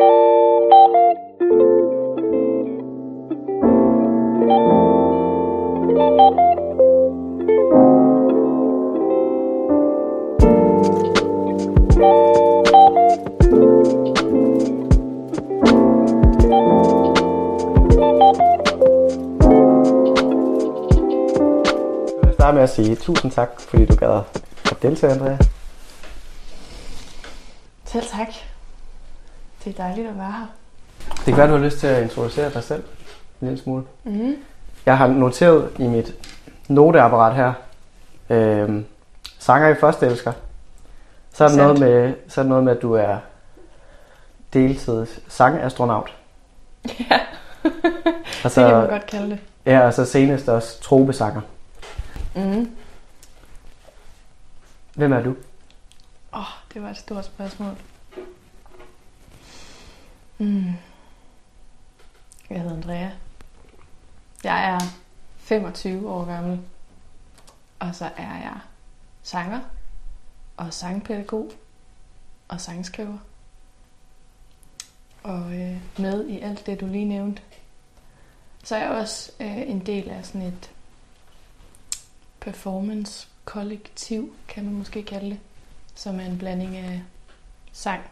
Jeg vil starte med at sige tusind tak, fordi du gad at deltage, Andrea. Selv tak. Det er dejligt at være her. Det kan være, du har lyst til at introducere dig selv en lille smule. Mm. Jeg har noteret i mit noteapparat her, øh, sanger i første elsker. Så er, det noget med, så er det noget med, at du er deltids sangastronaut. Ja, Og det kan man så, godt kalde det. ja, og så senest også tropesanger. Mm. Hvem er du? Åh, oh, det var et stort spørgsmål. Mm. Jeg hedder Andrea. Jeg er 25 år gammel. Og så er jeg sanger og sangpædagog og sangskriver. Og øh, med i alt det, du lige nævnte. Så er jeg også øh, en del af sådan et performance-kollektiv, kan man måske kalde det som er en blanding af sang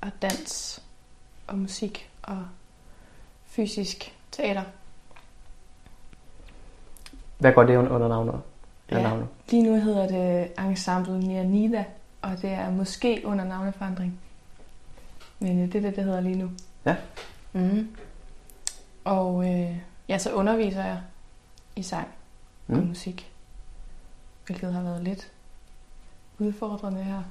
og dans og musik og fysisk teater. Hvad går det under navnet? Ja. navnet? Lige nu hedder det Ensemble Nianida, og det er måske under navneforandring. Men øh, det er det, det hedder lige nu. Ja. Mm. Og øh, ja, så underviser jeg i sang mm. og Mm. musik, hvilket har været lidt udfordrende her.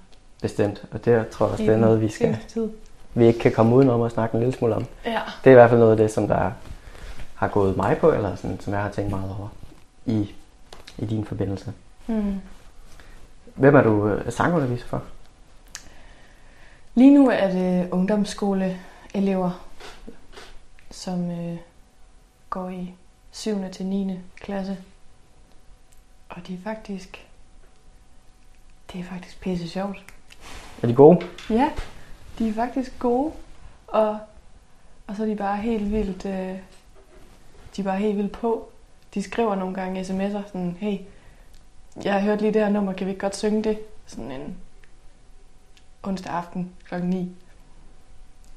Bestemt. Og det tror jeg også, det er noget, vi, skal, Tid. Vi ikke kan komme udenom at snakke en lille smule om. Ja. Det er i hvert fald noget af det, som der har gået mig på, eller sådan, som jeg har tænkt meget over i, i din forbindelse. Mm. Hvem er du øh, sangunderviser for? Lige nu er det ungdomsskoleelever, som øh, går i 7. til 9. klasse. Og de er faktisk... Det er faktisk pisse sjovt. Er de gode? Ja, de er faktisk gode. Og, og så er de bare helt vildt... Øh, de er bare helt vildt på. De skriver nogle gange sms'er sådan, hey, jeg har hørt lige det her nummer, kan vi ikke godt synge det? Sådan en onsdag aften klokken 9.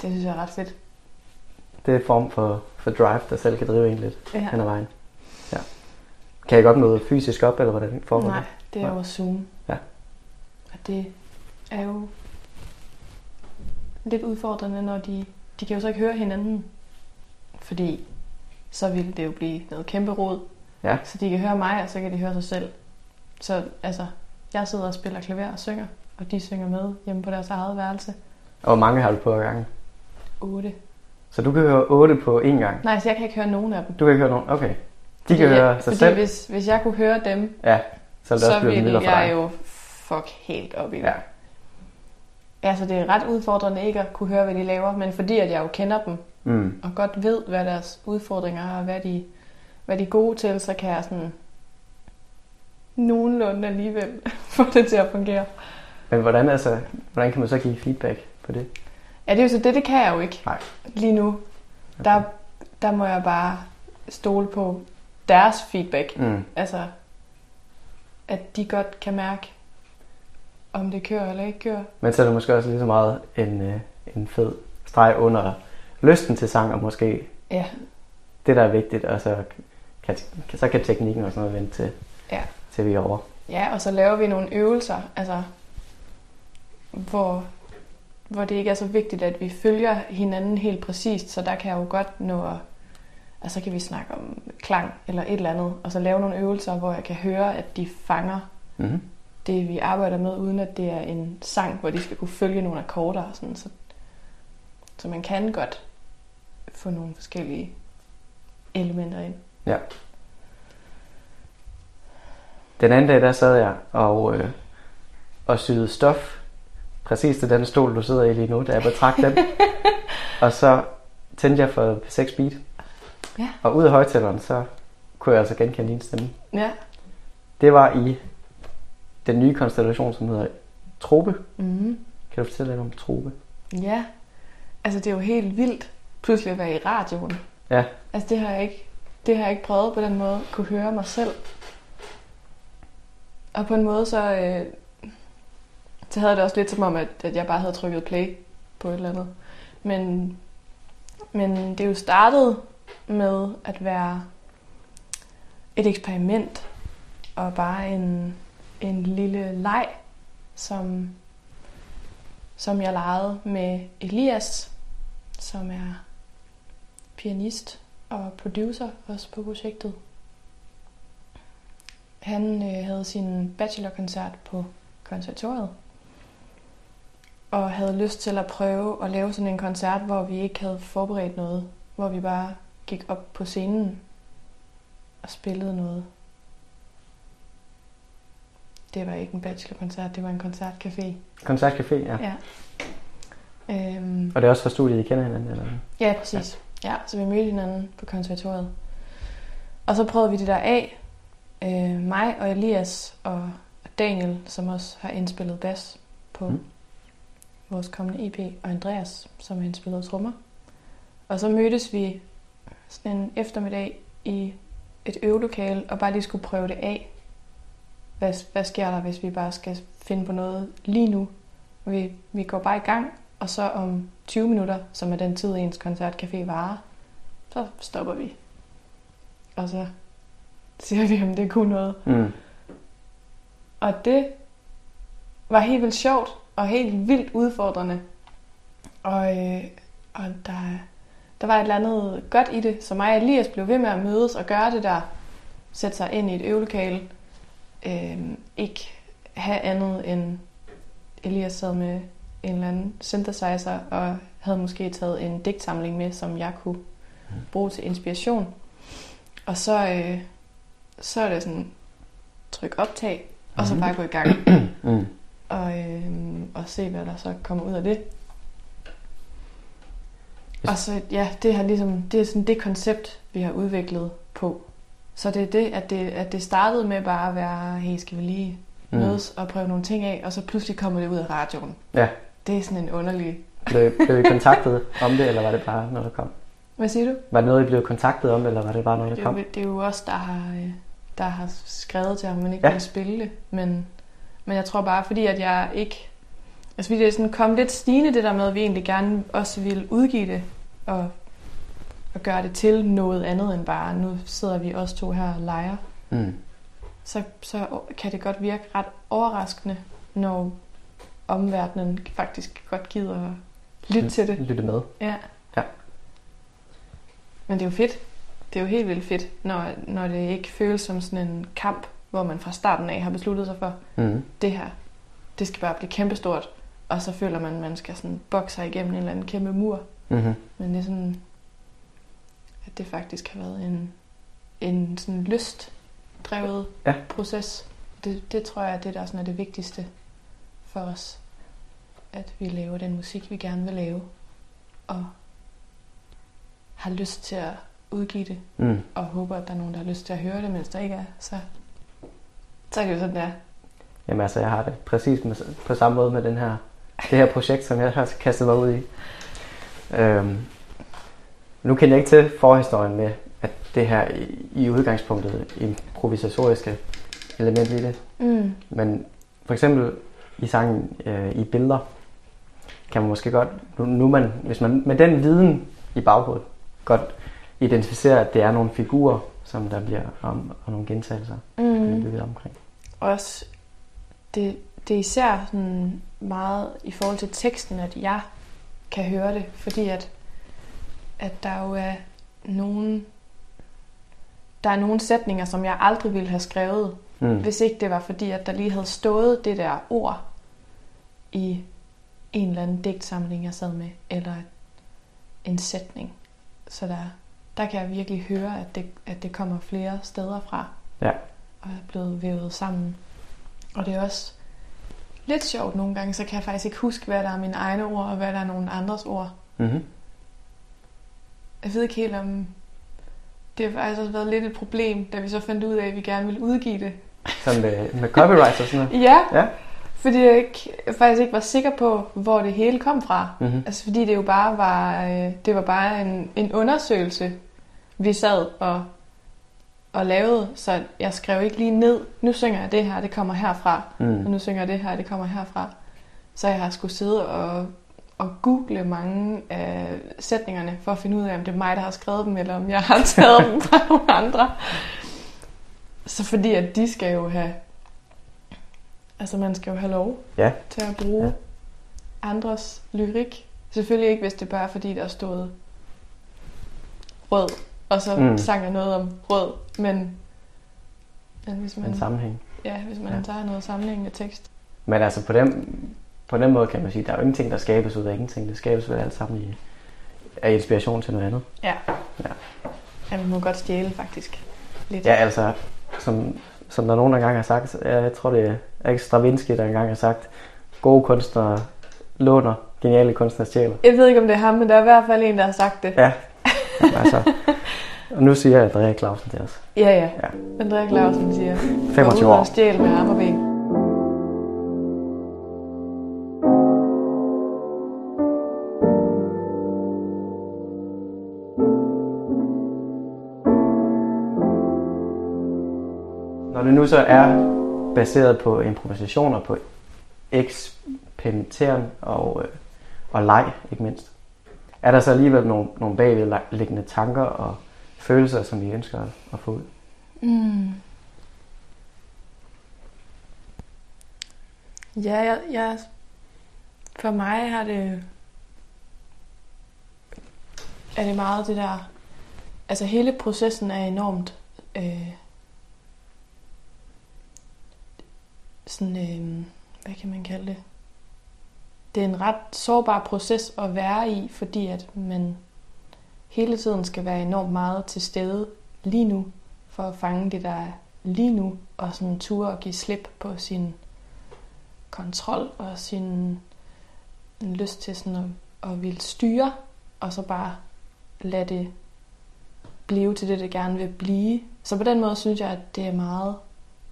Det synes jeg er ret fedt. Det er form for, for drive, der selv kan drive en lidt Ja. hen ad vejen. Ja. Kan I godt møde fysisk op, eller hvordan foregår Nej, det? det er Nej. over Zoom. Ja. Og det er jo lidt udfordrende, når de, de kan jo så ikke høre hinanden. Fordi så ville det jo blive noget kæmpe rod. Ja. Så de kan høre mig, og så kan de høre sig selv. Så altså, jeg sidder og spiller klaver og synger, og de synger med hjemme på deres eget værelse. Og hvor mange har du på gangen? 8. Så du kan høre 8 på én gang? Nej, så jeg kan ikke høre nogen af dem. Du kan ikke høre nogen? Okay. De Fordi kan høre jeg, sig fordi selv? Hvis, hvis jeg kunne høre dem, Ja, så det så ville jeg dig. jo fuck helt op i det. Ja. Altså, det er ret udfordrende ikke at kunne høre, hvad de laver, men fordi at jeg jo kender dem, Mm. og godt ved, hvad deres udfordringer er, og hvad de, hvad de er gode til, så kan jeg sådan nogenlunde alligevel få det til at fungere. Men hvordan, altså, hvordan kan man så give feedback på det? Ja, det er jo så det, det kan jeg jo ikke Nej. lige nu. Der, der må jeg bare stole på deres feedback. Mm. Altså, at de godt kan mærke, om det kører eller ikke kører. Men så er det måske også lige så meget en, øh, en fed streg under lysten til sang, og måske Ja, det, der er vigtigt, og så kan, så kan teknikken og sådan noget vente til, Ja. til vi er over. Ja, og så laver vi nogle øvelser, altså, hvor, hvor det ikke er så vigtigt, at vi følger hinanden helt præcist, så der kan jeg jo godt nå at, altså så kan vi snakke om klang eller et eller andet, og så lave nogle øvelser, hvor jeg kan høre, at de fanger Mm. Det, vi arbejder med, uden at det er en sang, hvor de skal kunne følge nogle akkorder og sådan, så, så man kan godt få nogle forskellige elementer ind. Ja. Den anden dag, der sad jeg og, øh, og syede stof. Præcis til den stol, du sidder i lige nu, da jeg betragte den. og så tændte jeg for 6 beat. Ja. Og ud af højtaleren, så kunne jeg altså genkende din stemme. Ja. Det var i den nye konstellation, som hedder Trope. Mm-hmm. Kan du fortælle lidt om Trope? Ja, altså det er jo helt vildt pludselig at være i radioen. Ja. Altså det har jeg ikke, det har jeg ikke prøvet på den måde, kunne høre mig selv. Og på en måde så, øh, så havde det også lidt som om, at, at jeg bare havde trykket play på et eller andet. Men, men det er jo startet med at være et eksperiment og bare en, en lille leg, som, som jeg legede med Elias, som er pianist og producer også på projektet. Han øh, havde sin bachelorkoncert på konservatoriet og havde lyst til at prøve at lave sådan en koncert, hvor vi ikke havde forberedt noget, hvor vi bare gik op på scenen og spillede noget. Det var ikke en bachelorkoncert, det var en koncertcafé. Koncertcafé, ja. Ja. Øhm, Og det er også fra studiet, I kender hinanden? Eller? Ja, præcis. Ja. ja, så vi mødte hinanden på konservatoriet. Og så prøvede vi det der af. Øh, mig og Elias og Daniel, som også har indspillet bas på Mm. vores kommende EP, og Andreas, som har indspillet trommer. Og så mødtes vi sådan en eftermiddag i et øvelokale og bare lige skulle prøve det af. Hvad, hvad sker der, hvis vi bare skal finde på noget lige nu? Vi, vi går bare i gang, og så om 20 minutter, som er den tid, ens koncertcafé varer, så stopper vi. Og så siger vi, om det kunne noget. Mm. Og det var helt vildt sjovt og helt vildt udfordrende. Og, øh, og der, der var et eller andet godt i det, så mig og Elias blev ved med at mødes og gøre det der. Sætte sig ind i et øvelokale. Øh, ikke have andet end Elias sad med en eller anden synthesizer og havde måske taget en digtsamling med, som jeg kunne bruge til inspiration. Og så, øh, så er det sådan, tryk optag, og så Mhm. bare gå i gang Mm. og, øh, og se, hvad der så kommer ud af det. Og så, ja, det, har ligesom, det er sådan det koncept, vi har udviklet på. Så det er det, at det, at det startede med bare at være, hey, skal vi lige Mm. mødes og prøve nogle ting af, og så pludselig kommer det ud af radioen. Ja. Det er sådan en underlig... Blev, blev I kontaktet om det, eller var det bare noget, der kom? Hvad siger du? Var det noget, I blev kontaktet om, eller var det bare noget, der Det kom? det er jo os, der har, øh, der har skrevet til ham, men ikke Ja. vil spille det. Men, men jeg tror bare, fordi at jeg ikke... Altså, fordi det er sådan kom lidt stigende, det der med, at vi egentlig gerne også ville udgive det, og, og gøre det til noget andet end bare, nu sidder vi os to her og leger. Mm. Så, så kan det godt virke ret overraskende, når omverdenen faktisk godt gider at lytte til det. Lytte med. Ja. Ja. Men det er jo fedt. Det er jo helt vildt fedt, når, når det ikke føles som sådan en kamp, hvor man fra starten af har besluttet sig for, Mm. det her, det skal bare blive kæmpestort. Og så føler man, at man skal sådan bokse sig igennem en eller anden kæmpe mur. Mm-hmm. Men det er sådan, at det faktisk har været en, en sådan lystdrevet Ja. proces. Det, det tror jeg, er det der sådan er det vigtigste for os. At vi laver den musik, vi gerne vil lave. Og har lyst til at udgive det. Mm. Og håber, at der er nogen, der har lyst til at høre det, mens der ikke er. Så, så er det jo sådan, der. Jamen altså, jeg har det præcis med, på samme måde med den her, det her projekt, som jeg har kastet mig ud i. Øhm, nu kender jeg ikke til forhistorien med, at det her i, i udgangspunktet improvisatoriske element i det. Mm. Men for eksempel i sangen øh, i billeder, kan man måske godt, nu, nu man, hvis man med den viden i baghovedet, godt identificere, at det er nogle figurer, som der bliver om, og nogle gentagelser, mm. Mm. bygget omkring. Også, det, det er især sådan meget i forhold til teksten, at jeg kan høre det, fordi at, at der jo er nogle, der er nogle sætninger, som jeg aldrig ville have skrevet, Mm. hvis ikke det var fordi, at der lige havde stået det der ord i en eller anden digtsamling, jeg sad med, eller en sætning. Så der, der kan jeg virkelig høre, at det, at det kommer flere steder fra. Ja. Og er blevet vævet sammen. Og det er også lidt sjovt nogle gange, så kan jeg faktisk ikke huske, hvad der er mine egne ord, og hvad der er nogle andres ord. Mm-hmm. Jeg ved ikke helt om... Det har faktisk også været lidt et problem, da vi så fandt ud af, at vi gerne ville udgive det. Sådan med, med copyright og sådan noget. Ja, Ja. Fordi jeg ikke, faktisk ikke var sikker på, hvor det hele kom fra. Mm-hmm. Altså fordi det jo bare var, øh, det var bare en, en undersøgelse, vi sad og, og lavede. Så jeg skrev ikke lige ned, nu synger jeg det her, det kommer herfra. Mm. Og nu synger jeg det her, det kommer herfra. Så jeg har skulle sidde og, og google mange af sætningerne, for at finde ud af, om det er mig, der har skrevet dem, eller om jeg har taget dem fra nogle andre. Så fordi at de skal jo have, altså man skal jo have lov Ja. til at bruge Ja. andres lyrik. Selvfølgelig ikke, hvis det bare er fordi, der stod rød, og så Mm. sang jeg noget om rød, men, men hvis man, En sammenhæng. ja, hvis man ja. tager noget sammenhængende tekst. Men altså på den, på den måde kan man sige, der er jo ingenting, der skabes ud af ingenting. Det skabes af alt sammen i, af inspiration til noget andet. Ja. Ja. ja man må godt stjæle, faktisk. Lidt. Ja, altså, som, som der nogen engang har sagt, jeg tror det er Stravinsky, der engang har sagt, gode kunstnere låner, geniale kunstnere stjæler. Jeg ved ikke, om det er ham, men der er i hvert fald en, der har sagt det. Ja, altså, og nu siger jeg Andrea Clausen til os. Ja, ja. Ja. Andrea Clausen siger, 25 "Gå ud år. og stjæl med arme og ben. Det nu så er baseret på improvisationer, på eksperimenteren og, øh, og leg, ikke mindst, er der så alligevel nogle, nogle bagvedliggende tanker og følelser, som I ønsker at få ud? Mm. Ja, jeg, jeg, for mig har det, er det meget det der, altså hele processen er enormt, øh, sådan, øh, hvad kan man kalde det? Det er en ret sårbar proces at være i, fordi at man hele tiden skal være enormt meget til stede lige nu, for at fange det, der er lige nu, og sådan ture at give slip på sin kontrol og sin lyst til sådan at, at ville styre, og så bare lade det blive til det, det gerne vil blive. Så på den måde synes jeg, at det er meget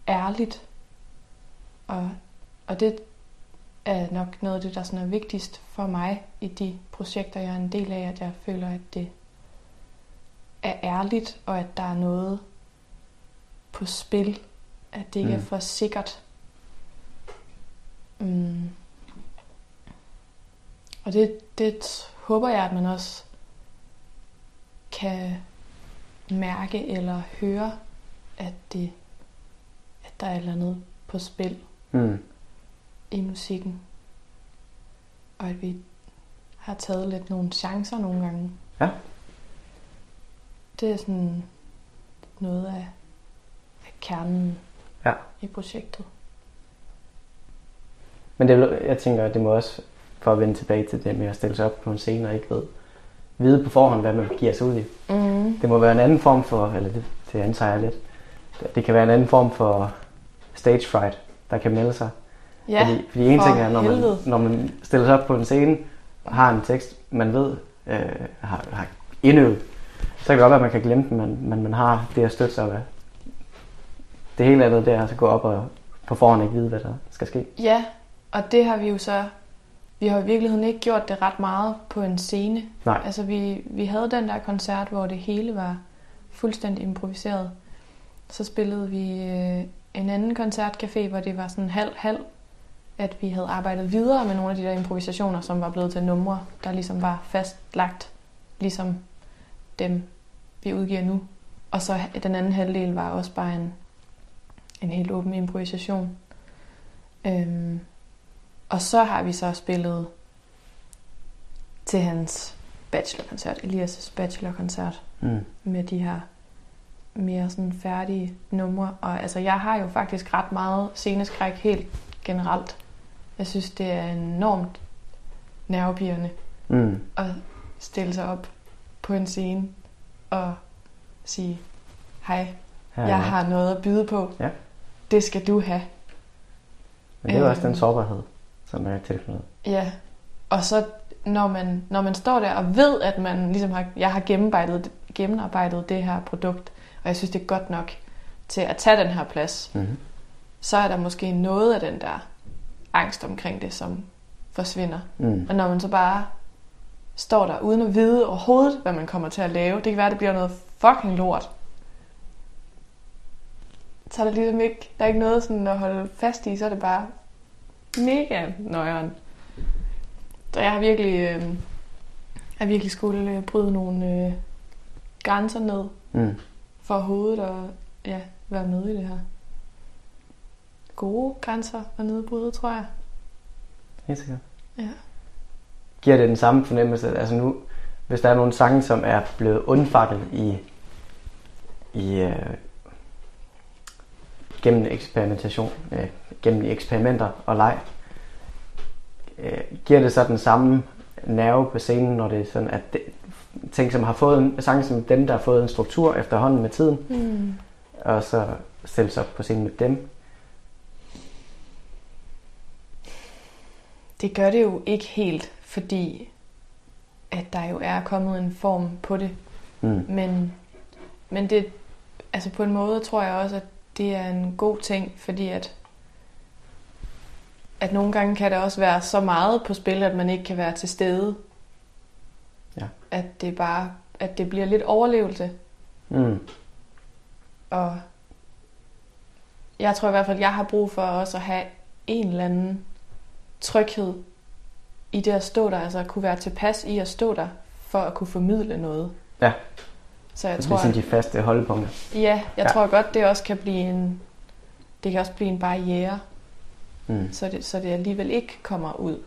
ærligt, og, og det er nok noget af det, der sådan er vigtigst for mig i de projekter, jeg er en del af, at jeg føler, at det er ærligt, og at der er noget på spil, at det ikke mm. Er for sikkert. Mm. Og det, det håber jeg, at man også kan mærke eller høre, at, det, at der er et eller andet på spil Mm. i musikken. Og at vi har taget lidt nogle chancer nogle gange. Ja. Det er sådan noget af, af kernen Ja. i projektet. Men det, jeg tænker, at det må også, for at vende tilbage til det med at stille sig op på en scene og ikke ved, vide på forhånd, hvad man giver sig ud i. Mm. Det må være en anden form for, eller det, det antager jeg lidt, det kan være en anden form for stage fright, der kan melde sig. Ja, fordi, fordi en ting er, når man, helvede. når man stiller sig op på en scene og har en tekst, man ved, øh, har, har indøvet, så kan det godt være, at man kan glemme den, men, men man har det at støtte sig af. Det hele andet, det er at gå op og på forhånd ikke vide, hvad der skal ske. ja, og det har vi jo så... Vi har i virkeligheden ikke gjort det ret meget på en scene. Nej. Altså vi, vi havde den der koncert, hvor det hele var fuldstændig improviseret. Så spillede vi øh, en anden koncertcafé, hvor det var sådan halv-halv, at vi havde arbejdet videre med nogle af de der improvisationer, som var blevet til numre, der ligesom var fastlagt, ligesom dem, vi udgiver nu. Og så den anden halvdel var også bare en, en helt åben improvisation. Øhm, og så har vi så spillet til hans bachelorkoncert, Elias' bachelorkoncert, Mm. med de her mere sådan færdige numre. Og altså, jeg har jo faktisk ret meget sceneskræk helt generelt. Jeg synes, det er enormt nervepirrende Mm. at stille sig op på en scene og sige, hej, Ja, jeg har noget at byde på. Ja. Det skal du have. Men det er jo også Øhm. den sårbarhed, som er tilknyttet. Ja, og så når man, når man står der og ved, at man ligesom har, jeg har gennemarbejdet, gennemarbejdet det her produkt, og jeg synes, det er godt nok til at tage den her plads, Mm-hmm. så er der måske noget af den der angst omkring det, som forsvinder. Mm. Og når man så bare står der uden at vide overhovedet, hvad man kommer til at lave, det kan være, at det bliver noget fucking lort. Så er der ligesom ikke, der er ikke noget sådan at holde fast i, så er det bare mega nøjeren. Så jeg har virkelig, øh, jeg har virkelig skulle øh, bryde nogle øh, grænser ned Mm. For overhovedet at ja, være med i det her. Gode grænser at nedbryde, tror jeg. Helt sikkert. Ja. Giver det den samme fornemmelse? Altså nu, hvis der er nogle sange, som er blevet undfanget i, i øh, gennem eksperimentation, øh, gennem eksperimenter og leg, øh, giver det så den samme nerve på scenen, når det er sådan, at det, ting, som har fået en, sange som dem, der har fået en struktur efterhånden med tiden, Mm. og så stilles op på scenen med dem. Det gør det jo ikke helt, fordi at der jo er kommet en form på det. Mm. Men, men det, altså på en måde tror jeg også, at det er en god ting, fordi at, at nogle gange kan det også være så meget på spil, at man ikke kan være til stede. At det bare, at det bliver lidt overlevelse. Mm. Og jeg tror i hvert fald, at jeg har brug for også at have en eller anden tryghed i det at stå der. Altså at kunne være tilpas i at stå der, for at kunne formidle noget. Ja. Så jeg Det er tror, sådan at, de faste holdepunkter. ja, jeg ja. tror godt, det også kan blive en, det kan også blive en barriere, Mm. så det, så det alligevel ikke kommer ud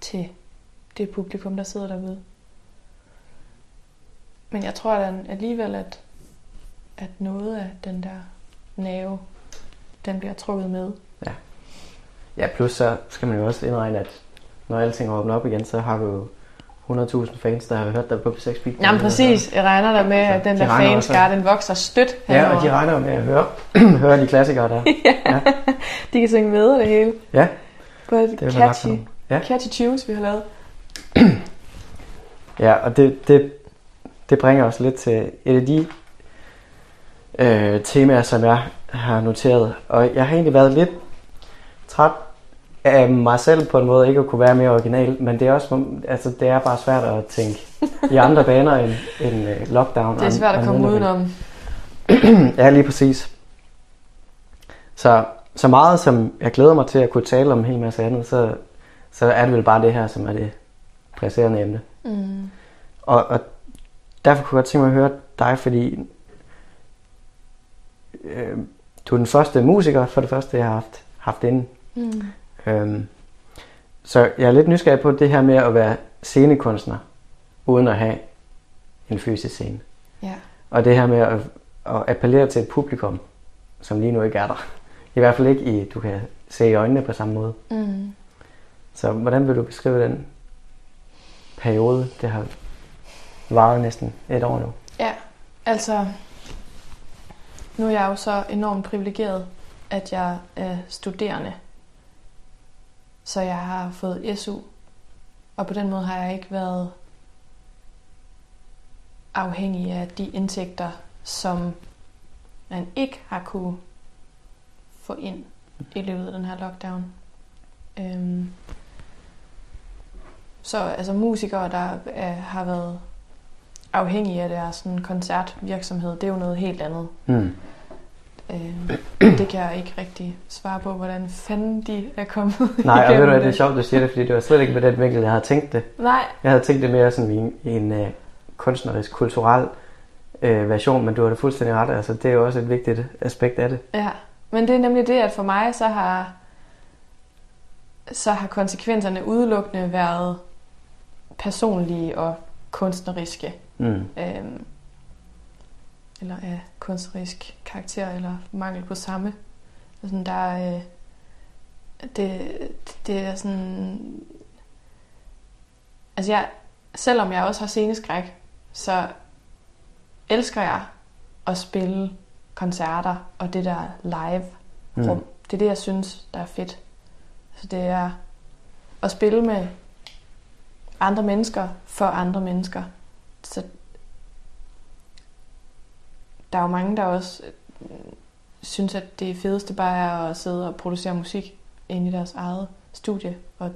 til det publikum, der sidder derude. Men jeg tror at alligevel, at, at noget af den der nerve, den bliver trukket med. Ja, plus så skal man jo også indregne, at når alting åbner op igen, så har du jo 100.000 fans, der har hørt dig på P6 Beat. Jamen præcis, jeg regner der med, at den De der fanskare, den vokser stødt Ja, og de regner med at høre, høre de klassikere der. de kan synge med og det hele. Ja, På et det er catchy. Ja. catchy tunes, vi har lavet. Ja, og det, det, det bringer os lidt til et af de øh, temaer, som jeg har noteret. Og jeg har egentlig været lidt træt af mig selv på en måde, ikke at kunne være mere original, men det er også, altså det er bare svært at tænke i andre baner end, end øh, lockdown. Det er svært og at komme udenom. Ja, lige præcis. Så, så meget som jeg glæder mig til at kunne tale om en hel masse andet, så, så er det vel bare det her, som er det presserende emne. Mm. Og, og derfor kunne jeg godt tænke mig at høre dig, fordi øh, du er den første musiker, for det første, jeg har haft, haft inde. Mm. Øhm, så jeg er lidt nysgerrig på det her med at være scenekunstner, uden at have en fysisk scene. Ja. Og det her med at, at appellere til et publikum, som lige nu ikke er der. I hvert fald ikke i, du kan se i øjnene på samme måde. Mm. Så hvordan vil du beskrive den periode, det har varet næsten et år nu? Ja, altså, nu er jeg jo så enormt privilegeret, at jeg er studerende. Så jeg har fået SU, og på den måde har jeg ikke været afhængig af de indtægter, som man ikke har kunne få ind i løbet af den her lockdown. Øhm, så altså musikere, der er, har været afhængige af deres sådan, koncertvirksomhed, det er jo noget helt andet. Mm. Øh, det kan jeg ikke rigtig svare på, hvordan fanden de er kommet Nej, og ved du hvad, det er sjovt, du siger det, fordi det var slet ikke med den vinkel, jeg havde tænkt det. Nej, Jeg havde tænkt det mere sådan i en, en uh, kunstnerisk, kulturel uh, version, men du har det fuldstændig ret. Altså, det er jo også et vigtigt aspekt af det. ja. Men det er nemlig det, at for mig så har, så har konsekvenserne udelukkende været personlige og kunstneriske. Mm. Øhm, eller af kunstnerisk karakter, eller mangel på samme. Sådan, der er, øh, det, det er sådan... Altså jeg, selvom jeg også har sceneskræk, så elsker jeg at spille koncerter og det der live rum. Mm. Det er det, jeg synes, der er fedt. Så det er at spille med andre mennesker for andre mennesker. Så der er jo mange, der også øh, synes, at det fedeste bare er at sidde og producere musik inde i deres eget studie, og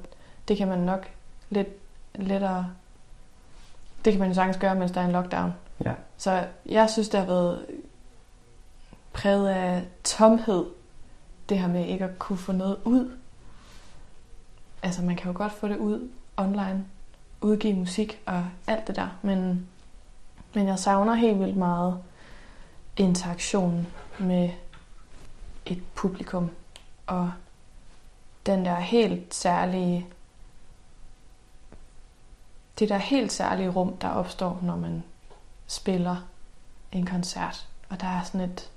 det kan man nok lidt lettere, det kan man jo sagtens gøre, mens der er en lockdown. Ja. Så jeg synes, det har været præget af tomhed, det her med ikke at kunne få noget ud. Altså, man kan jo godt få det ud online, udgive musik og alt det der, men, men jeg savner helt vildt meget interaktionen med et publikum og den der helt særlige det der helt særlige rum, der opstår, når man spiller en koncert. Og der er sådan et,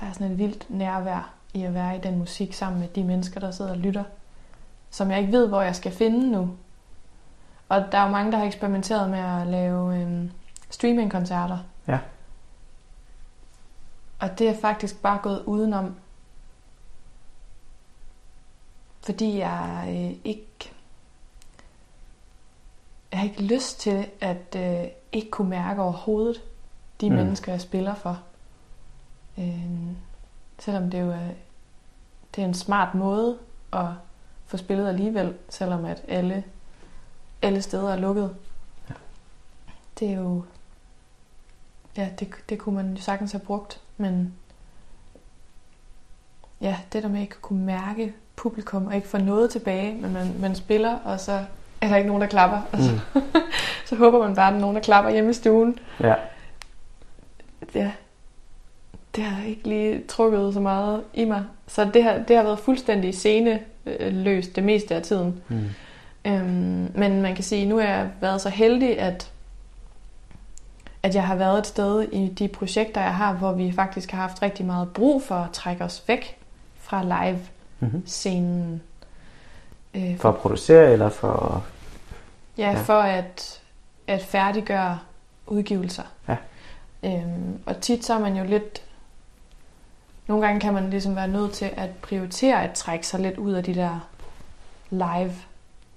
der er sådan et vildt nærvær i at være i den musik sammen med de mennesker, der sidder og lytter, som jeg ikke ved, hvor jeg skal finde nu. Og der er jo mange, der har eksperimenteret med at lave øhm, streamingkoncerter. Ja. Og det er faktisk bare gået udenom. Fordi jeg øh, ikke jeg har ikke lyst til at øh, ikke kunne mærke overhovedet de mm. mennesker, jeg spiller for. Øh, selvom det jo er, det er en smart måde at få spillet alligevel, selvom at alle, alle steder er lukket. Ja. Det er jo... Ja, det, det kunne man jo sagtens have brugt, men ja, det der med ikke kunne mærke publikum og ikke få noget tilbage, men man, man spiller, og så er der ikke nogen, der klapper. Og så, mm. så håber man bare, at der er nogen, der klapper hjemme i stuen. Ja. Ja. Det har ikke lige trukket så meget i mig. Så det har, det har været fuldstændig sceneløst det meste af tiden. Mm. Øhm, men man kan sige, at nu har jeg været så heldig, at, at jeg har været et sted i de projekter, jeg har, hvor vi faktisk har haft rigtig meget brug for at trække os væk fra live-scenen. Mm-hmm. Øh, for at producere eller for... Ja, ja. for at, at færdiggøre udgivelser. Ja. Øhm, og tit så er man jo lidt... Nogle gange kan man ligesom være nødt til at prioritere at trække sig lidt ud af de der live.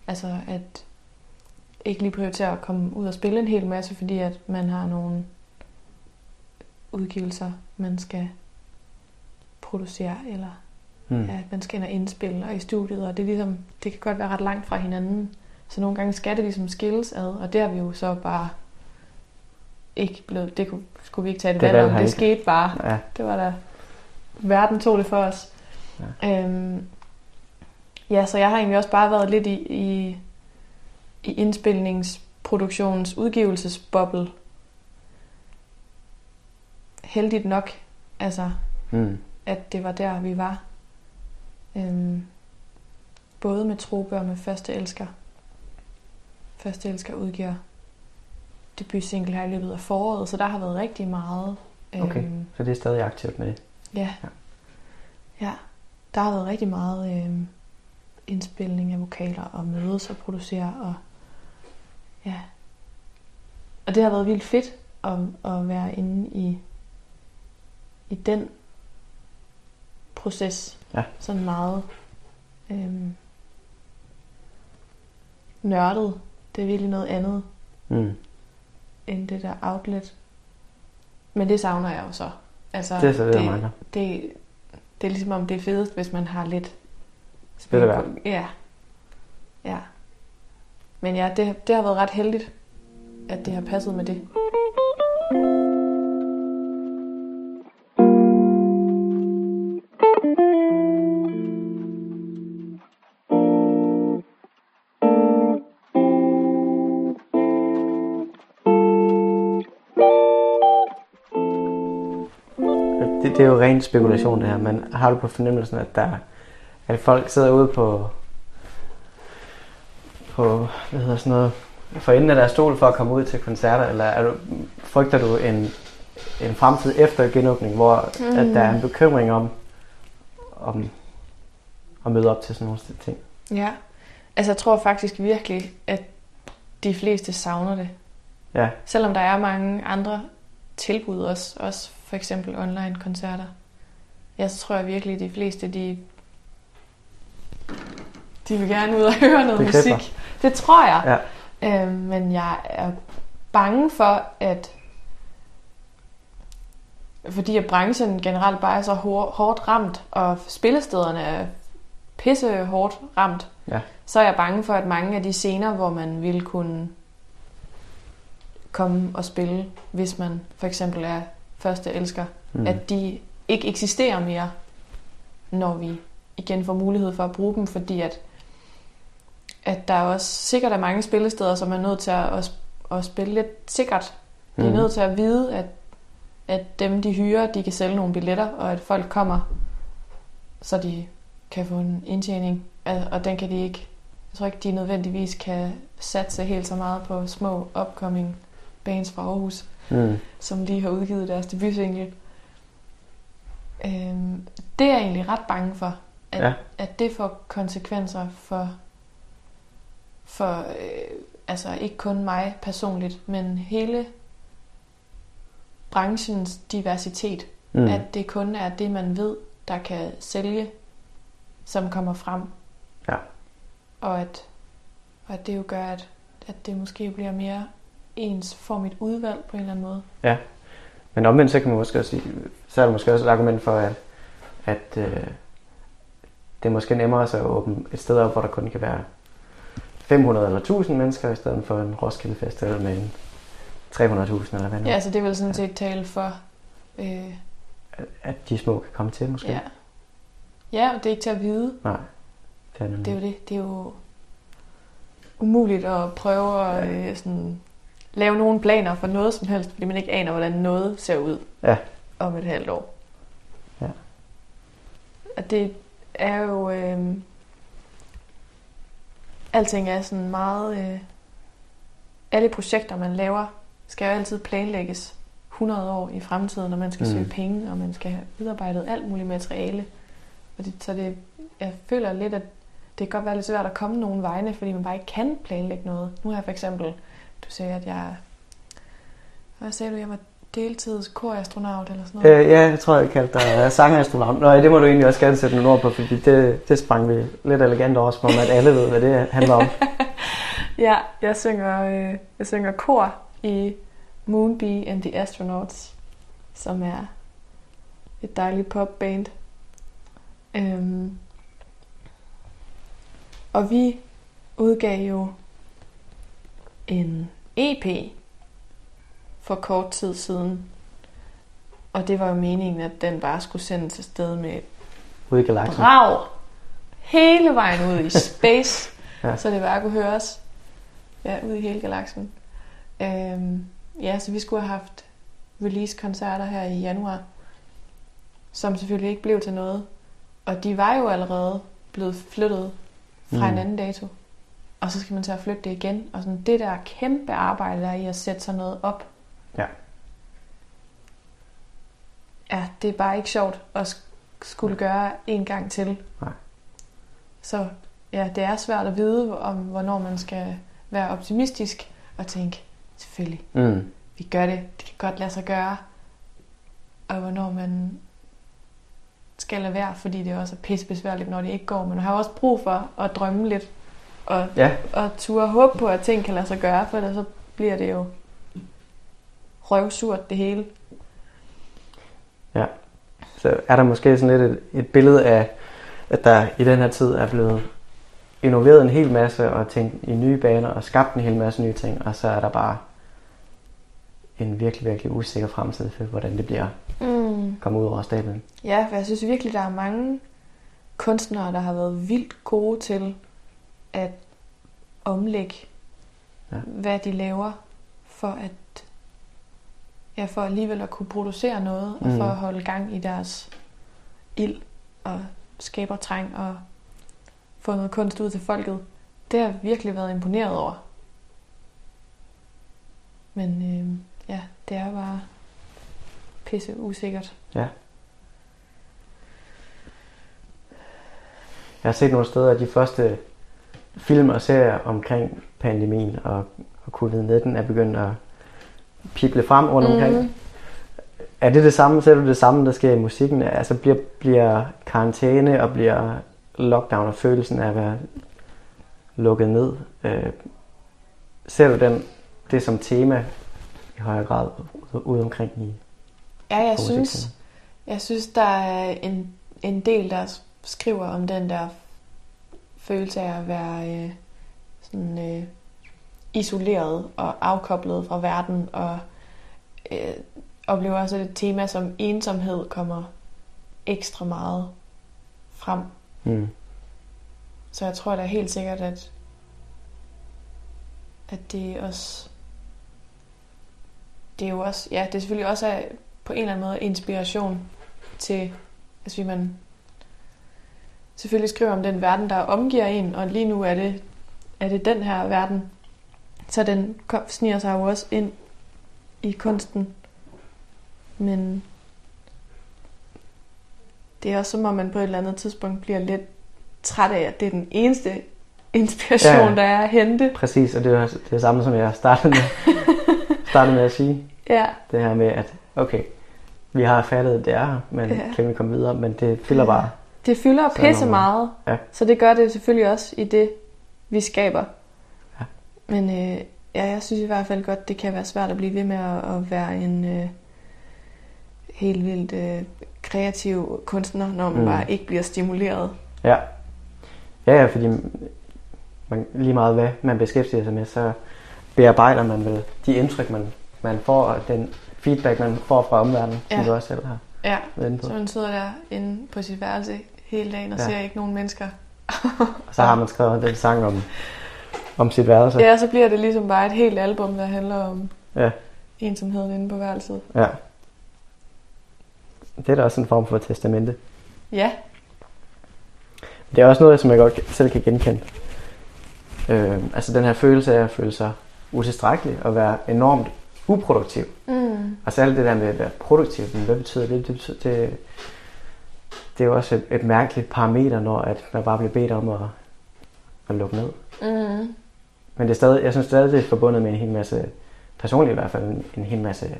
Altså at ikke lige prioritere at komme ud og spille en hel masse, fordi at man har nogle udgivelser, man skal producere, eller Mm. At man skal ind og indspille og i studiet, og det, er ligesom, det kan godt være ret langt fra hinanden. Så nogle gange skal det ligesom skilles ad, og det har vi jo så bare ikke blevet, det kunne, skulle vi ikke tage det, det valg om, det skete bare. Ja. Det var da, verden tog det for os. Ja. Øhm, ja, så jeg har egentlig også bare været lidt i, i, i indspilningsproduktionens udgivelsesboble. Heldigt nok, altså, mm. at det var der, vi var. Øhm, både med Trope og med Første Elsker. Første Elsker udgiver debut-single her i løbet af foråret, så der har været rigtig meget. Øhm, okay, så det er stadig aktivt med det? Ja. ja. Ja, der har været rigtig meget øhm, indspilning af vokaler og mødes og producere og ja. Og det har været vildt fedt at, at være inde i, i den proces. Ja. Sådan meget øhm, nørdet. Det er virkelig noget andet mm. end det der outlet. Men det savner jeg jo så. Altså, det er så det, det, det, det er ligesom om det er fedest, hvis man har lidt spil på. Ja. Ja. Men ja, det, det har været ret heldigt, at det har passet med det. det er jo ren spekulation det her, men har du på fornemmelsen, at der at folk sidder ude på, på hvad hedder sådan noget, for enden af deres stol for at komme ud til koncerter, eller er du, frygter du en, en fremtid efter genåbning, hvor mm. at der er en bekymring om, om at møde op til sådan nogle ting? Ja, altså jeg tror faktisk virkelig, at de fleste savner det. Ja. Selvom der er mange andre tilbud også, også for eksempel online koncerter. Så tror jeg virkelig, at de fleste, de, de vil gerne ud og høre noget det musik. Det tror jeg. Ja. Øh, men jeg er bange for, at fordi at branchen generelt bare er så hår, hårdt ramt, og spillestederne er pisse hårdt ramt, Ja. så er jeg bange for, at mange af de scener, hvor man ville kunne komme og spille, hvis man for eksempel er første elsker, mm. at de ikke eksisterer mere, når vi igen får mulighed for at bruge dem, fordi at, at der er også sikkert er mange spillesteder, som er nødt til at, at, at spille lidt sikkert. De er Mhm. nødt til at vide, at, at dem, de hyrer, de kan sælge nogle billetter, og at folk kommer, så de kan få en indtjening. Og den kan de ikke, jeg tror ikke, de nødvendigvis kan satse helt så meget på små upcoming bands fra Aarhus, Mm. som lige har udgivet deres debutsingle. Øhm, det er jeg egentlig ret bange for, at, ja. at det får konsekvenser for, for øh, altså ikke kun mig personligt, men hele branchens diversitet. Mm. At det kun er det, man ved, der kan sælge, som kommer frem. Ja. Og at, og at det jo gør, at, at det måske bliver mere ens formigt udvalg på en eller anden måde. Men omvendt så kan man måske også sige, så er der måske også et argument for, at, at øh, det er måske nemmere at åbne et sted op, hvor der kun kan være 500 eller 1000 mennesker, i stedet for en Roskilde Festival med en 300.000 eller hvad nu. Ja, så det vil sådan set tale for... Øh, At, de små kan komme til måske. ja. ja, og det er ikke til at vide. Nej, det er nemlig. Det er jo det. Det er jo umuligt at prøve at øh, sådan, lave nogle planer for noget som helst, fordi man ikke aner, hvordan noget ser ud Ja. om et halvt år. Ja. Og det er jo... Øh, alting er sådan meget... Øh, alle projekter, man laver, skal jo altid planlægges 100 år i fremtiden, når man skal Mm. søge penge, og man skal have udarbejdet alt muligt materiale. Og det, så det, jeg føler lidt, at det kan godt være lidt svært at komme nogen vegne, fordi man bare ikke kan planlægge noget. Nu har jeg for eksempel, du sagde, at jeg... Hvad sagde du? Jeg var deltids korastronaut eller sådan noget? Øh, ja, jeg tror, jeg kaldte dig sangerastronaut. Nå, ja, det må du egentlig også gerne sætte nogle ord på, fordi det, det sprang vi lidt elegant over, som om at alle ved, hvad det handler om. Ja, jeg synger, øh, jeg synger kor i Moonbee and the Astronauts, som er et dejligt popband. Øhm, og vi udgav jo en EP for kort tid siden. Og det var jo meningen, at den bare skulle sendes afsted med Ude i galaksen. brag hele vejen ud i space, Ja. så det bare kunne høres ja, ud i hele galaksen. Øhm, ja, så vi skulle have haft release-koncerter her i januar, som selvfølgelig ikke blev til noget. Og de var jo allerede blevet flyttet fra mm. en anden dato. Og så skal man til at flytte det igen. Og sådan det der kæmpe arbejde, der er i at sætte sådan noget op. Ja. Ja, det er bare ikke sjovt at sk- skulle gøre en gang til. Nej. Så ja, det er svært at vide, om hvornår man skal være optimistisk og tænke, selvfølgelig, Mm. vi gør det, det kan godt lade sig gøre. Og hvornår man skal lade være, fordi det også er pisse besværligt, når det ikke går. Men man har også brug for at drømme lidt, og, Ja, og turde håbe på, at ting kan lade sig gøre, for ellers så bliver det jo røvsurt det hele. så er der måske sådan lidt et, et billede af, at der i den her tid er blevet innoveret en hel masse og tænkt i nye baner og skabt en hel masse nye ting, og så er der bare en virkelig, virkelig usikker fremtid for, hvordan det bliver Mm. kommet ud over stablen. Ja, for jeg synes virkelig, der er mange kunstnere, der har været vildt gode til at omlægge, Ja. ja. hvad de laver, for at ja, for alligevel at kunne producere noget, og for at holde gang i deres ild og skabertræng og få noget kunst ud til folket. Det har jeg virkelig været imponeret over. Men øh, ja, det er bare pisse usikkert. Jeg har set nogle steder, at de første film og serier omkring pandemien og, og covid-19 er begyndt at pible frem rundt omkring. Mhm. Er det det samme, ser du det samme, der sker i musikken? Altså bliver, bliver karantæne og bliver lockdown og følelsen af at være lukket ned? Øh, ser du den, det som tema i højere grad ude omkring i Ja, jeg synes, jeg synes, der er en, en del, der skriver om den der følelse af at være øh, sådan, øh, isoleret og afkoblet fra verden, og øh, oplever også, at et tema som ensomhed kommer ekstra meget frem. Mm. Så jeg tror da helt sikkert, at, at det også... Det er jo også... Ja, det er selvfølgelig også er på en eller anden måde inspiration til... Altså, man selvfølgelig skriver om den verden, der omgiver en, og lige nu er det, er det den her verden. Så den kom, sniger sig jo også ind i kunsten. Men det er også som om, man på et eller andet tidspunkt bliver lidt træt af, at det er den eneste inspiration, Ja. ja. der er at hente. Præcis, og det er det samme, som jeg startede med, startede med at sige. Ja, Det her med, at okay, vi har fattet, at det er her, men Ja. kan vi komme videre? Men det fylder bare. det fylder er pisse meget. Ja. Så det gør det selvfølgelig også i det, vi skaber. Men øh, ja, jeg synes i hvert fald godt, det kan være svært at blive ved med at, at være en øh, helt vildt øh, kreativ kunstner, når man Mm. bare ikke bliver stimuleret. Ja. Ja, ja, fordi man, lige meget hvad man beskæftiger sig med, så bearbejder man vel de indtryk, man, man får, og den feedback, man får fra omverdenen, ja. som du også selv har Ja, været inde på. så man sidder der inde på sit værelse hele dagen og ja. ser ikke nogen mennesker. Og så har man skrevet den sang om, om sit værelse. Ja, så bliver det ligesom bare et helt album, der handler om Ja. ensomheden inde på værelset. ja. Det er da også en form for testamente. Ja, Det er også noget, som jeg godt selv kan genkende. Øh, altså den her følelse af at føle sig utilstrækkelig og være enormt uproduktiv. mm. Altså alt det der med at være produktiv, men hvad betyder det? Det, betyder, det, det er jo også et, et mærkeligt parameter, når at man bare bliver bedt om at, at lukke ned. Mm. Men det er stadig, jeg synes stadig, det er forbundet med en hel masse, personligt i hvert fald, en, en hel masse,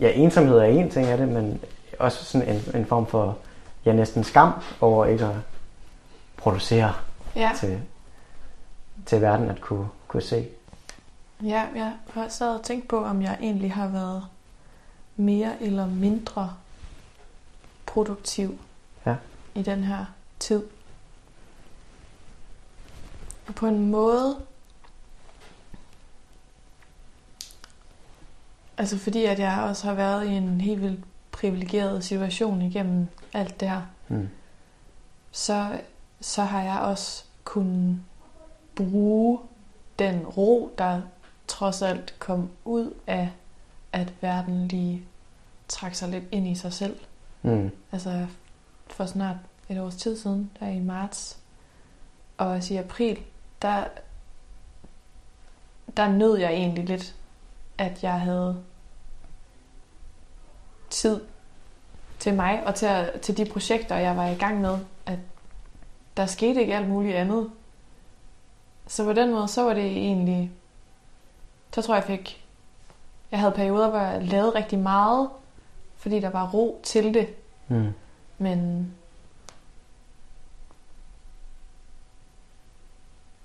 ja, ensomhed er en ting af det, men også sådan en, en form for, ja, næsten skam over ikke at producere ja. til, til verden at kunne, kunne se. Ja, jeg har sad og tænkt på, om jeg egentlig har været mere eller mindre produktiv Ja. i den her tid. Og på en måde, altså fordi at jeg også har været i en helt vildt privilegeret situation igennem alt det her, Mm. så, så har jeg også kunnet bruge den ro, der trods alt kom ud af, at verden lige trak sig lidt ind i sig selv. Mm. Altså for snart et års tid siden, der i marts, og også i april, der, der nød jeg egentlig lidt, at jeg havde tid til mig og til, at, til de projekter, jeg var i gang med, at der skete ikke alt muligt andet. Så på den måde, så var det egentlig, så tror jeg, jeg fik, jeg havde perioder, hvor jeg lavede rigtig meget, fordi der var ro til det, Mm. men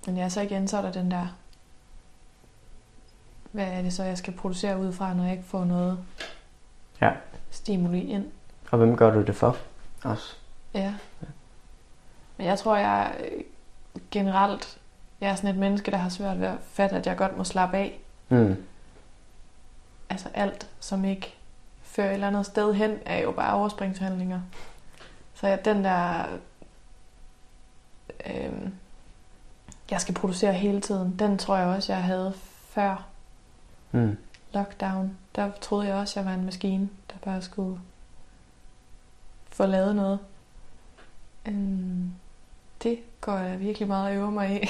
men ja, så igen, så er der den der, hvad er det så, jeg skal producere ud fra, når jeg ikke får noget Ja. Stimuli ind. Og hvem gør du det for? Også. Ja. Men jeg tror, jeg øh, generelt, jeg er sådan et menneske, der har svært ved at fatte, at jeg godt må slappe af. Mm. Altså alt, som ikke fører et eller andet sted hen, er jo bare overspringshandlinger. Så jeg, den der... Øh, jeg skal producere hele tiden, den tror jeg også, jeg havde før Mm. lockdown. Der troede jeg også, jeg var en maskine, der bare skulle få lavet noget. Øhm, det går jeg virkelig meget og øve mig i.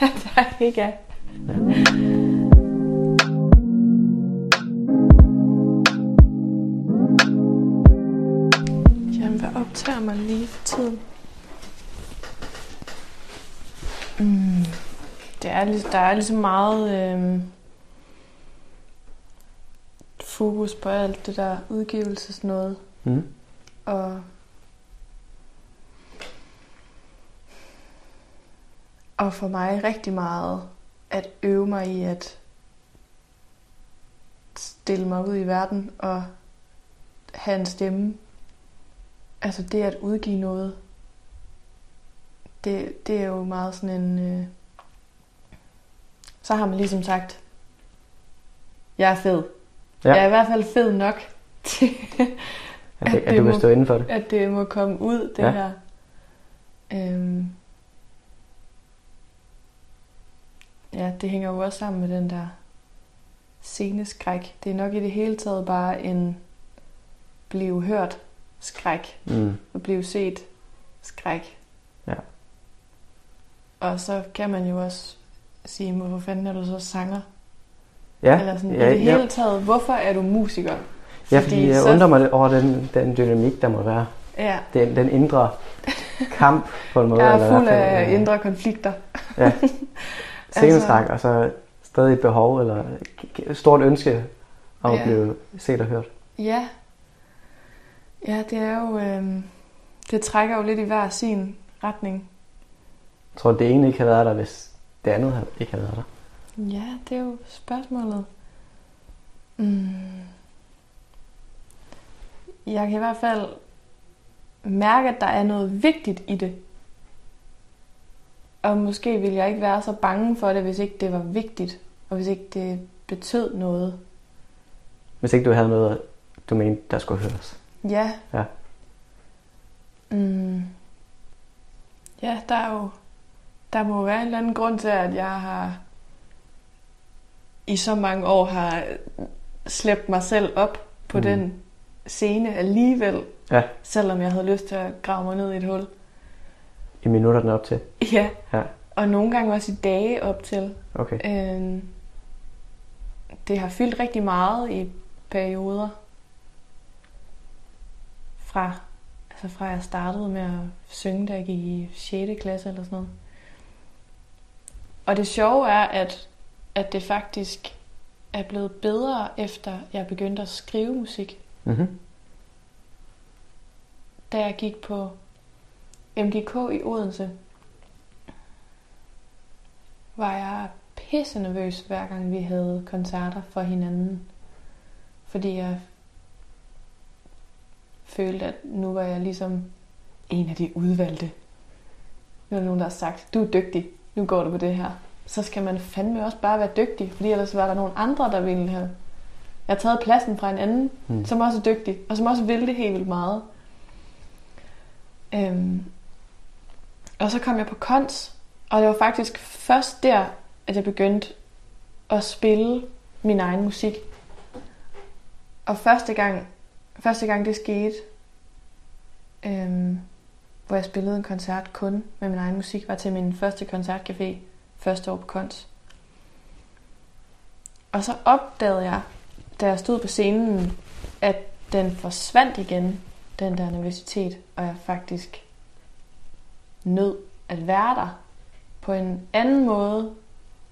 at jeg ikke er. Jamen, hvad optager mig lige for tiden? Mm. Det er, der er ligesom meget Øh, fokus på alt det der udgivelsesnåde. Mm. Og, og for mig rigtig meget at øve mig i at stille mig ud i verden og have en stemme. Altså det at udgive noget, det, det er jo meget sådan en... Øh, så har man ligesom sagt, jeg er fed. Ja. Jeg er i hvert fald fed nok til, At, det, At at det du vil må- stå inden for det. at det må komme ud, det Ja. her. Øhm, ja, det hænger jo også sammen med den der sceneskræk. Det er nok i det hele taget bare en blive hørt skræk. Mm. Og blive set skræk. Ja. Og så kan man jo også sige, hvorfor fanden er du så sanger? Ja, Eller sådan, ja, i det ja, hele taget, hvorfor er du musiker? ja, fordi jeg så- undrer mig over den, den dynamik, der må være. Ja, Den, den indre kamp på en måde. jeg er fuld hvert fald, af øh, indre konflikter. Ja. Scenetræk, og så stadig et behov, eller et stort ønske om Ja. at blive set og hørt. Ja. Ja, det er jo... Øh, det trækker jo lidt i hver sin retning. Jeg tror, det ene ikke havde været der, hvis det andet ikke havde været der. Ja, det er jo spørgsmålet. Mm. Jeg kan i hvert fald mærke, at der er noget vigtigt i det. Og måske ville jeg ikke være så bange for det, hvis ikke det var vigtigt. Og hvis ikke det betød noget. Hvis ikke du havde noget, du mente, der skulle høres. Ja. Ja. Mm. Ja, der er jo... Der må være en eller anden grund til, at jeg har i så mange år har slæbt mig selv op på Mm. den scene alligevel, Ja, selvom jeg havde lyst til at grave mig ned i et hul. i minutterne op til. Ja, Ja, og nogle gange også i dage op til. okay. Øhm, det har fyldt rigtig meget i perioder. Fra, altså fra jeg startede med at synge, da jeg gik i 6. klasse eller sådan noget. Og det sjove er, at, at det faktisk er blevet bedre, efter jeg begyndte at skrive musik. Mm-hmm. Da jeg gik på MGK i Odense, var jeg pisse nervøs, hver gang vi havde koncerter for hinanden. Fordi jeg følte, at nu var jeg ligesom en af de udvalgte. Nu er der nogen, der har sagt, du er dygtig, nu går du på det her. Så skal man fandme også bare være dygtig, fordi ellers var der nogle andre, der ville have... Jeg har taget pladsen fra en anden, Mm. som også er dygtig, og som også vil det helt vildt meget. Øhm, og så kom jeg på kons, og det var faktisk først der, at jeg begyndte at spille min egen musik. Og første gang, første gang det skete, øhm, hvor jeg spillede en koncert kun med min egen musik, var til min første koncertcafé første år på kons. Og så opdagede jeg, da jeg stod på scenen, at den forsvandt igen, den der nervøsitet, og jeg faktisk nød at være der på en anden måde,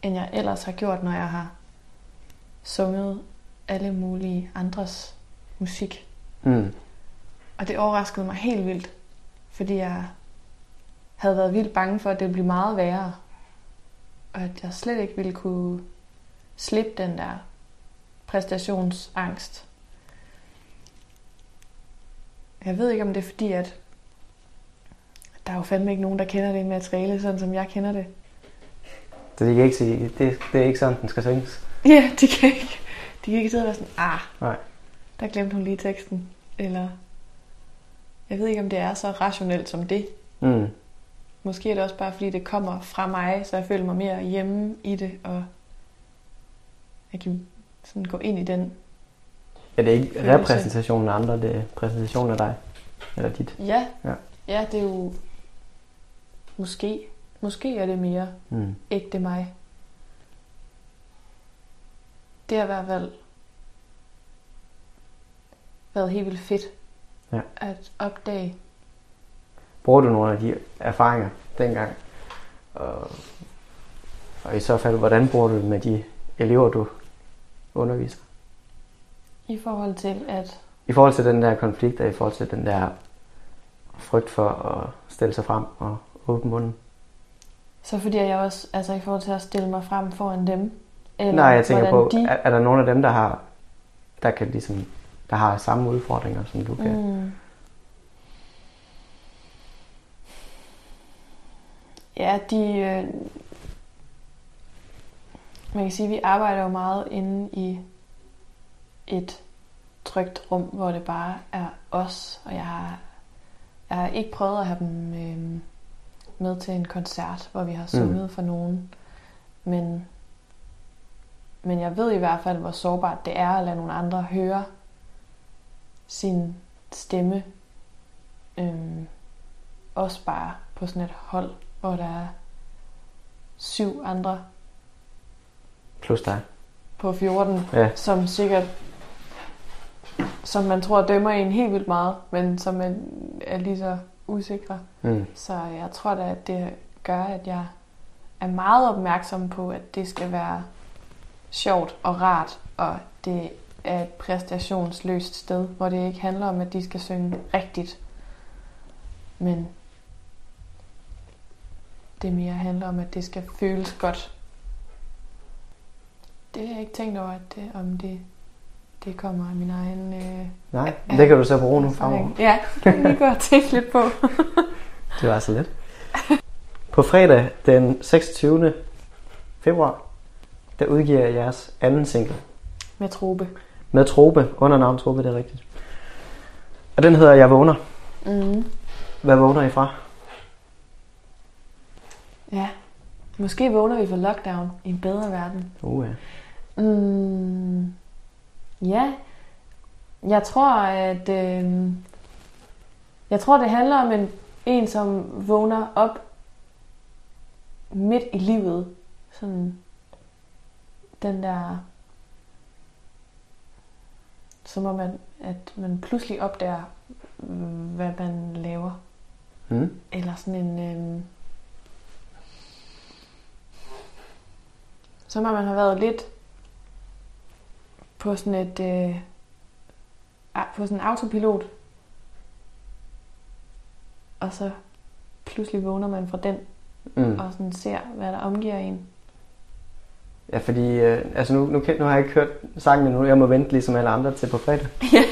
end jeg ellers har gjort, når jeg har sunget alle mulige andres musik. Mm. Og det overraskede mig helt vildt, fordi jeg havde været vildt bange for, at det ville blive meget værre. Og at jeg slet ikke ville kunne slippe den der præstationsangst. Jeg ved ikke, om det er fordi, at der er jo fandme ikke nogen, der kender det materiale, sådan som jeg kender det. Så de kan ikke sige, det, det er ikke sådan, den skal synges. Ja, de kan ikke, de kan ikke sidde og være sådan, ah, Nej. der glemte hun lige teksten. Eller, jeg ved ikke, om det er så rationelt som det. Mm. Måske er det også bare, fordi det kommer fra mig, så jeg føler mig mere hjemme i det, og jeg kan sådan gå ind i den. Ja, det er ikke Følelse. repræsentationen af andre, det er præsentationen af dig. Eller dit. Ja, Ja. ja det er jo måske, måske er det mere Mm. ægte mig. Det har i hvert fald været helt vildt fedt Ja. at opdage. Bruger du nogle af de erfaringer dengang? Og, og i så fald, hvordan bruger du det med de elever, du underviser? I forhold til, at I forhold til den der konflikt, og i forhold til den der frygt for at stille sig frem og åbne munden. så fordi jeg også, altså i forhold til at stille mig frem foran dem, eller Nej, jeg tænker på, de, er, er der nogen af dem, der har der kan ligesom, der har samme udfordringer, som du kan. Mm. Ja, de... Øh, man kan sige, at vi arbejder jo meget inde i et trygt rum, hvor det bare er os, og jeg har, jeg har ikke prøvet at have dem øh, med til en koncert, hvor vi har sunget mm. for nogen, men, men jeg ved i hvert fald, hvor sårbart det er at lade nogle andre høre sin stemme, øh, også bare på sådan et hold, hvor der er syv andre Plus dig. på 14, Ja. som sikkert, som man tror dømmer en helt vildt meget, men som er, er lige så usikre. Mm. Så jeg tror da, at det gør, at jeg er meget opmærksom på, at det skal være sjovt og rart, og det er et præstationsløst sted, hvor det ikke handler om, at de skal synge rigtigt, men det mere handler om, at det skal føles godt. Det har jeg ikke tænkt over, at det, om det, det kommer af min egen øh, Nej, det kan du så bruge nu fremover. Ja, det kan jeg lige gå og tænke lidt på. Det var så lidt. På fredag den 26. februar, der udgiver jeg jeres anden single Med trobe. med Trobe, under navn Trobe, det er rigtigt. Og den hedder Jeg vågner. Mm. Hvad vågner I fra? Ja. Måske vågner vi for lockdown i en bedre verden. Uh, ja. Mm. Ja. Jeg tror, at... Øh, jeg tror, det handler om en, en, som vågner op midt i livet. Sådan den der... Som om, at, at man pludselig opdager, hvad man laver. Mm. Eller sådan en... Øh, som om man har været lidt på sådan et... Øh, på sådan en autopilot. Og så pludselig vågner man fra den, Mm. og sådan ser, hvad der omgiver en. Ja, fordi øh, altså nu, nu, nu har jeg ikke hørt sangen endnu. Jeg må vente ligesom alle andre til på fredag.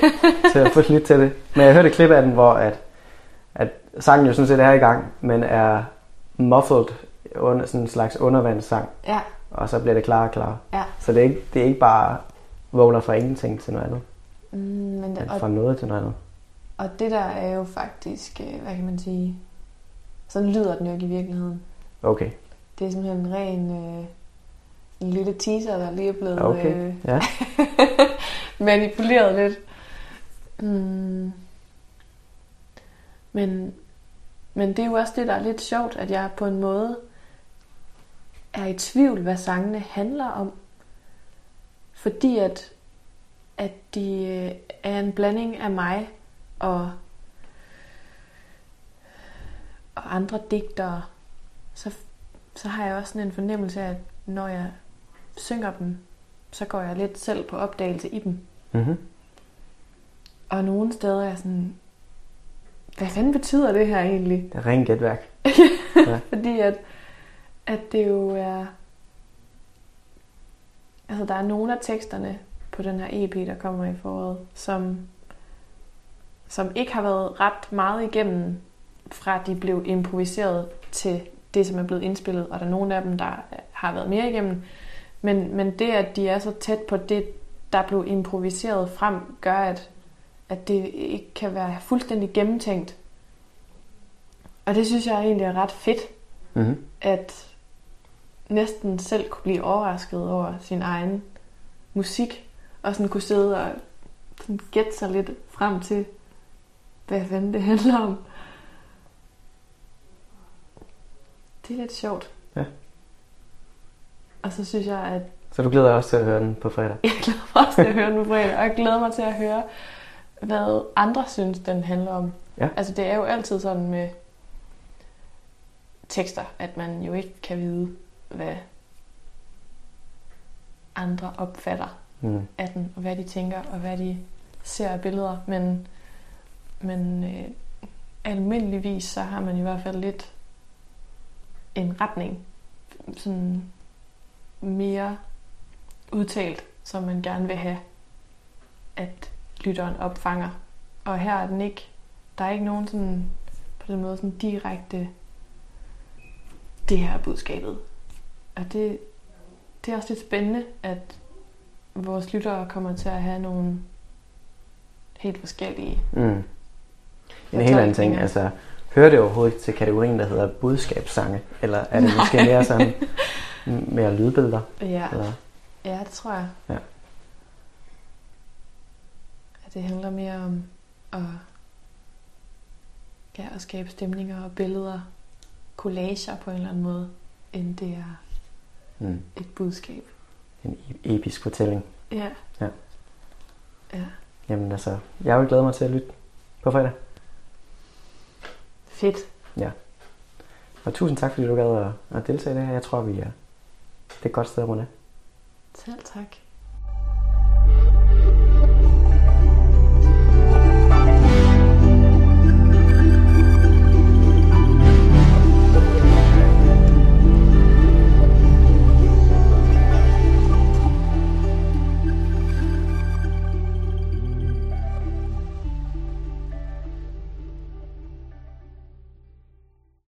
til at få lidt til det. Men jeg hørte et klip af den, hvor at, at sangen jo sådan set er i gang, men er muffled under sådan en slags undervandssang. Ja, Og så bliver det klarere og klarere. ja. Så det er ikke, det er ikke bare vågner fra ingenting til noget andet. Mm, men, Men og, fra noget til noget andet. og det der er jo faktisk, øh, hvad kan man sige, sådan lyder den jo ikke i virkeligheden. Okay. Det er simpelthen en ren øh, en lille teaser, der lige er blevet Okay. øh, Ja. manipuleret lidt. Mm. Men, men det er jo også det, der er lidt sjovt, at jeg på en måde er i tvivl, hvad sangene handler om. Fordi at, at de øh, er en blanding af mig og, og andre digtere. Så, så har jeg også sådan en fornemmelse af, at når jeg synger dem, så går jeg lidt selv på opdagelse i dem. Mm-hmm. Og nogle steder er sådan, hvad fanden betyder det her egentlig? Det er rent gætværk. Fordi at, at det jo er... Altså, der er nogle af teksterne på den her EP, der kommer i foråret, som, som ikke har været ret meget igennem, fra de blev improviseret til det, som er blevet indspillet. Og der er nogle af dem, der har været mere igennem. Men, men det, at de er så tæt på det, der blev improviseret frem, gør, at, at det ikke kan være fuldstændig gennemtænkt. Og det synes jeg egentlig er ret fedt, Mm-hmm. at næsten selv kunne blive overrasket over sin egen musik, og sådan kunne sidde og sådan gætte sig lidt frem til, hvad fanden det handler om. Det er lidt sjovt. Ja. Og så synes jeg, at Så du glæder dig også til at høre den på fredag? jeg glæder mig også til at høre den på fredag, og jeg glæder mig til at høre, hvad andre synes, den handler om. Ja. Altså det er jo altid sådan med tekster, at man jo ikke kan vide, hvad andre opfatter Mm. af den, og hvad de tænker, og hvad de ser af billeder. Men, men øh, almindeligvis, så har man i hvert fald lidt en retning, sådan mere udtalt, som man gerne vil have at lytteren opfanger. Og her er den ikke, der er ikke nogen sådan, på den måde sådan direkte, det her er budskabet. Og det, det er også lidt spændende, at vores lyttere kommer til at have nogle helt forskellige Mm. En helt anden ting, altså hører det overhovedet til kategorien, der hedder budskabssange? Eller er det måske Nej. mere sådan, mere lydbilleder? Ja, Eller? ja det tror jeg. Ja. At det handler mere om at, ja, at skabe stemninger og billeder, collager på en eller anden måde, end det er Mm. et budskab. En e- episk fortælling. Ja. Ja. Ja. Jamen altså, jeg vil glæde mig til at lytte på fredag. Fedt. Og tusind tak, fordi du gad at, at deltage i det her. Jeg tror, vi er, det er et godt sted at runde. Selv tak.